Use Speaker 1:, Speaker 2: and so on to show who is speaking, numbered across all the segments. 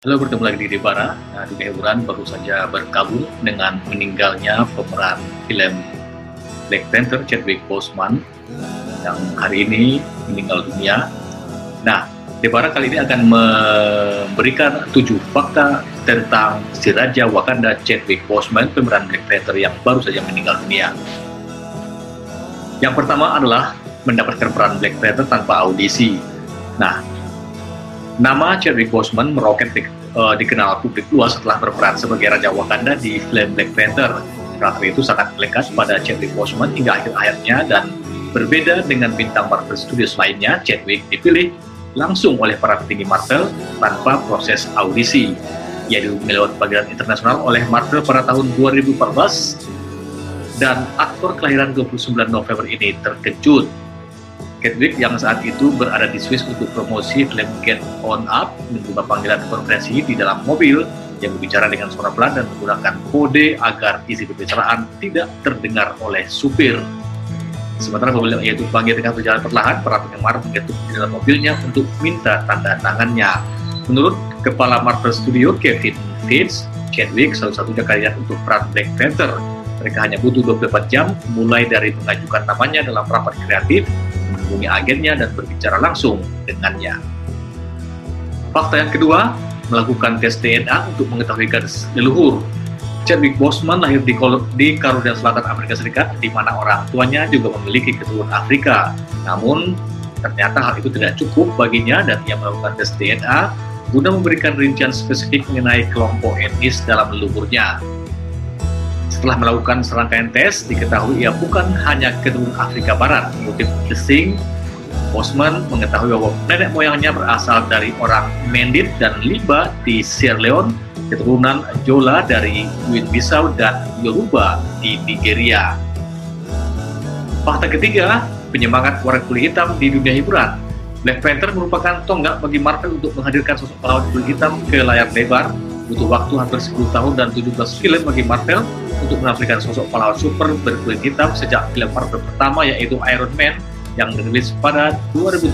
Speaker 1: Halo, bertemu lagi di Debara. Nah, di hiburan baru saja berkabung dengan meninggalnya pemeran film Black Panther Chadwick Boseman yang hari ini meninggal dunia. Nah, Debara kali ini akan memberikan tujuh fakta tentang si Raja Wakanda Chadwick Boseman, pemeran Black Panther yang baru saja meninggal dunia. Yang pertama adalah mendapatkan peran Black Panther tanpa audisi. Nah, Nama Chadwick Boseman meroket di, uh, dikenal publik luas setelah berperan sebagai Raja Wakanda di film Black Panther. Karakter itu sangat melekat pada Chadwick Boseman hingga akhir-akhirnya dan berbeda dengan bintang Marvel Studios lainnya, Chadwick dipilih langsung oleh para petinggi Marvel tanpa proses audisi. Ia dihubungi lewat panggilan internasional oleh Marvel pada tahun 2014 dan aktor kelahiran 29 November ini terkejut Kedwick yang saat itu berada di Swiss untuk promosi film Get On Up menerima panggilan konferensi di dalam mobil yang berbicara dengan suara pelan dan menggunakan kode agar isi pembicaraan tidak terdengar oleh supir. Sementara yang ia tumpangi dengan berjalan perlahan, para penggemar mengetuk di dalam mobilnya untuk minta tanda tangannya. Menurut Kepala Marvel Studio Kevin Feige, Chadwick satu-satunya kandidat untuk peran Black Panther. Mereka hanya butuh 24 jam, mulai dari mengajukan namanya dalam rapat kreatif menghubungi agennya dan berbicara langsung dengannya. Fakta yang kedua, melakukan tes DNA untuk mengetahui garis leluhur. Chadwick Boseman lahir di, Carolina Selatan Amerika Serikat, di mana orang tuanya juga memiliki keturunan Afrika. Namun, ternyata hal itu tidak cukup baginya dan ia melakukan tes DNA guna memberikan rincian spesifik mengenai kelompok etnis dalam leluhurnya. Setelah melakukan serangkaian tes, diketahui ia bukan hanya keturunan Afrika Barat. Mengutip The Sing, Bosman mengetahui bahwa nenek moyangnya berasal dari orang Mendit dan Liba di Sierra Leone, keturunan Jola dari Guinea-Bissau dan Yoruba di Nigeria. Fakta ketiga, penyemangat warga kulit hitam di dunia hiburan. Black Panther merupakan tonggak bagi Marvel untuk menghadirkan sosok pahlawan kulit hitam ke layar lebar. Butuh waktu hampir 10 tahun dan 17 film bagi Marvel untuk menampilkan sosok pahlawan super berkulit hitam sejak film Marvel pertama yaitu Iron Man yang dirilis pada 2008.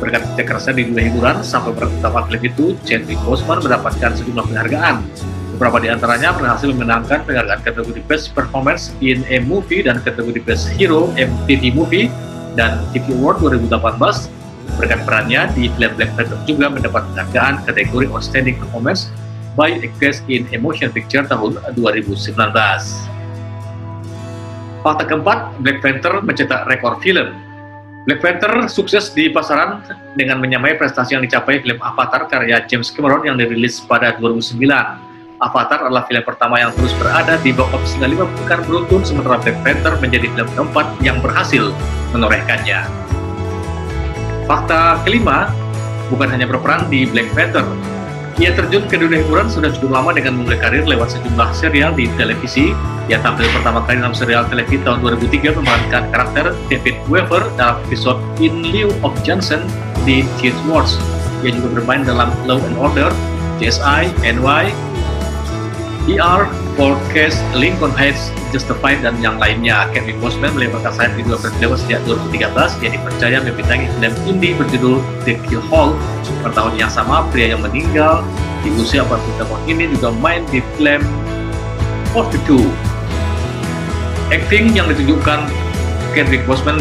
Speaker 1: Berkat kerja kerasnya di dunia hiburan, sampai pertama film itu, Chadwick Boseman mendapatkan sejumlah penghargaan. Beberapa di antaranya berhasil memenangkan penghargaan kategori Best Performance in a Movie dan kategori Best Hero MTV Movie dan TV Award 2018. Berkat perannya di film Black Panther juga mendapat penghargaan kategori Outstanding Performance by a Guest in Emotion Picture tahun 2019. Fakta keempat, Black Panther mencetak rekor film. Black Panther sukses di pasaran dengan menyamai prestasi yang dicapai film Avatar karya James Cameron yang dirilis pada 2009. Avatar adalah film pertama yang terus berada di box office hingga lima pekan beruntun, sementara Black Panther menjadi film keempat yang berhasil menorehkannya. Fakta kelima, bukan hanya berperan di Black Panther, ia terjun ke dunia hiburan sudah cukup lama dengan memulai karir lewat sejumlah serial di televisi. Ia tampil pertama kali dalam serial televisi tahun 2003 memerankan karakter David Weaver dalam episode In Lieu of Johnson di Teen Wars. Ia juga bermain dalam Law and Order, CSI, NY, ER, Cold Case, Lincoln Heights, Justified, dan yang lainnya. Kevin Bosman melebarkan sayap di dua film sejak 2013. Ia dipercaya membintangi film indie berjudul The Kill Hall. Pada tahun yang sama, pria yang meninggal di usia 40 tahun ini juga main di film 42. Acting yang ditunjukkan Kendrick Bosman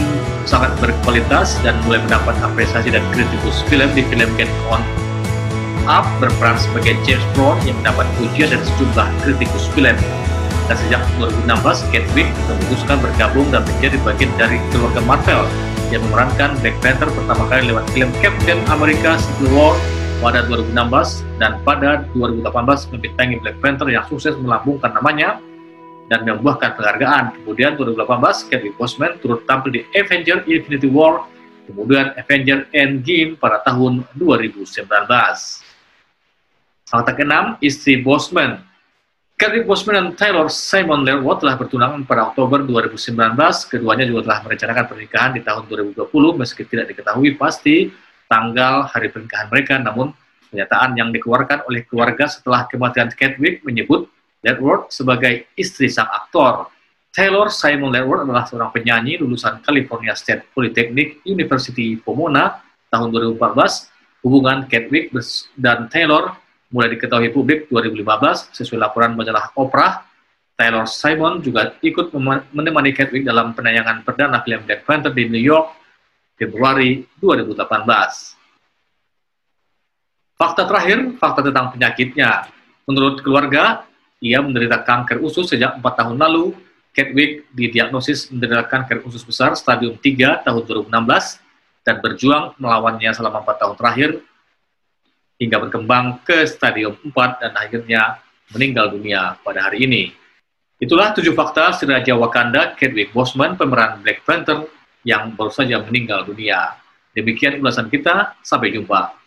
Speaker 1: sangat berkualitas dan mulai mendapat apresiasi dan kritikus film di film Get On Up berperan sebagai James Brown yang mendapat pujian dari sejumlah kritikus film. Dan sejak 2016, Chadwick memutuskan bergabung dan menjadi bagian dari keluarga Marvel yang memerankan Black Panther pertama kali lewat film Captain America Civil War pada 2016 dan pada 2018 membintangi Black Panther yang sukses melambungkan namanya dan membuahkan penghargaan. Kemudian 2018, Chadwick Boseman turut tampil di Avenger Infinity War, kemudian Avenger Endgame pada tahun 2019. Fakta keenam, istri Bosman. Chadwick Bosman dan Taylor Simon Lerwood telah bertunangan pada Oktober 2019. Keduanya juga telah merencanakan pernikahan di tahun 2020 meski tidak diketahui pasti tanggal hari pernikahan mereka. Namun pernyataan yang dikeluarkan oleh keluarga setelah kematian Chadwick menyebut Lerwood sebagai istri sang aktor. Taylor Simon Lerwood adalah seorang penyanyi lulusan California State Polytechnic University Pomona tahun 2014. Hubungan Chadwick dan Taylor mulai diketahui publik 2015 sesuai laporan majalah Oprah, Taylor Simon juga ikut menemani Chadwick dalam penayangan perdana film Black Panther di New York Februari 2018. Fakta terakhir, fakta tentang penyakitnya. Menurut keluarga, ia menderita kanker usus sejak 4 tahun lalu. Chadwick didiagnosis menderita kanker usus besar stadium 3 tahun 2016 dan berjuang melawannya selama 4 tahun terakhir hingga berkembang ke stadium 4 dan akhirnya meninggal dunia pada hari ini. Itulah tujuh fakta si Raja Wakanda, Chadwick Boseman, pemeran Black Panther yang baru saja meninggal dunia. Demikian ulasan kita, sampai jumpa.